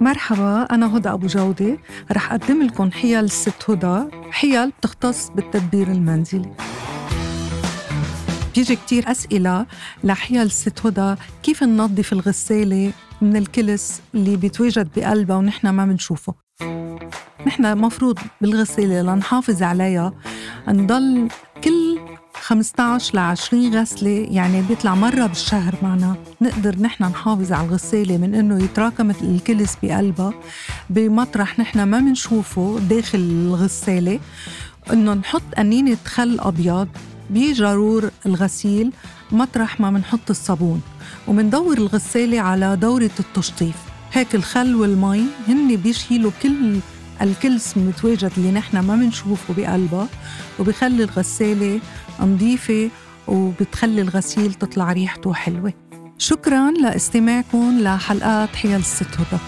مرحبا أنا هدى أبو جودة. رح أقدم لكم حيل الست هدى. حيل بتختص بالتدبير المنزلي. بيجي كتير أسئلة لحيل الست هدى. كيف ننظف الغسالة من الكلس اللي بيتواجد بقلبها ونحن ما بنشوفه؟ نحن مفروض بالغسالة لنحافظ عليها. نضل كل 15 ل 20 غسلة يعني بيطلع مرة بالشهر معنا. نقدر نحن نحافظ على الغسالة من إنه يتراكم الكلس بقلبها. بمطرح نحن ما بنشوفه داخل الغسالة. إنه نحط قنينة خل أبيض بجرور الغسيل مطرح ما بنحط الصابون. ومندور الغسالة على دورة التشطيف. هيك الخل والمي هن بيشيلوا كل الكلس المتواجد اللي نحن ما بنشوفه بقلبها وبخلي الغسالة نظيفة وبتخلي الغسيل تطلع ريحته حلوة. شكرا لاستماعكم لحلقات حيل الست هدى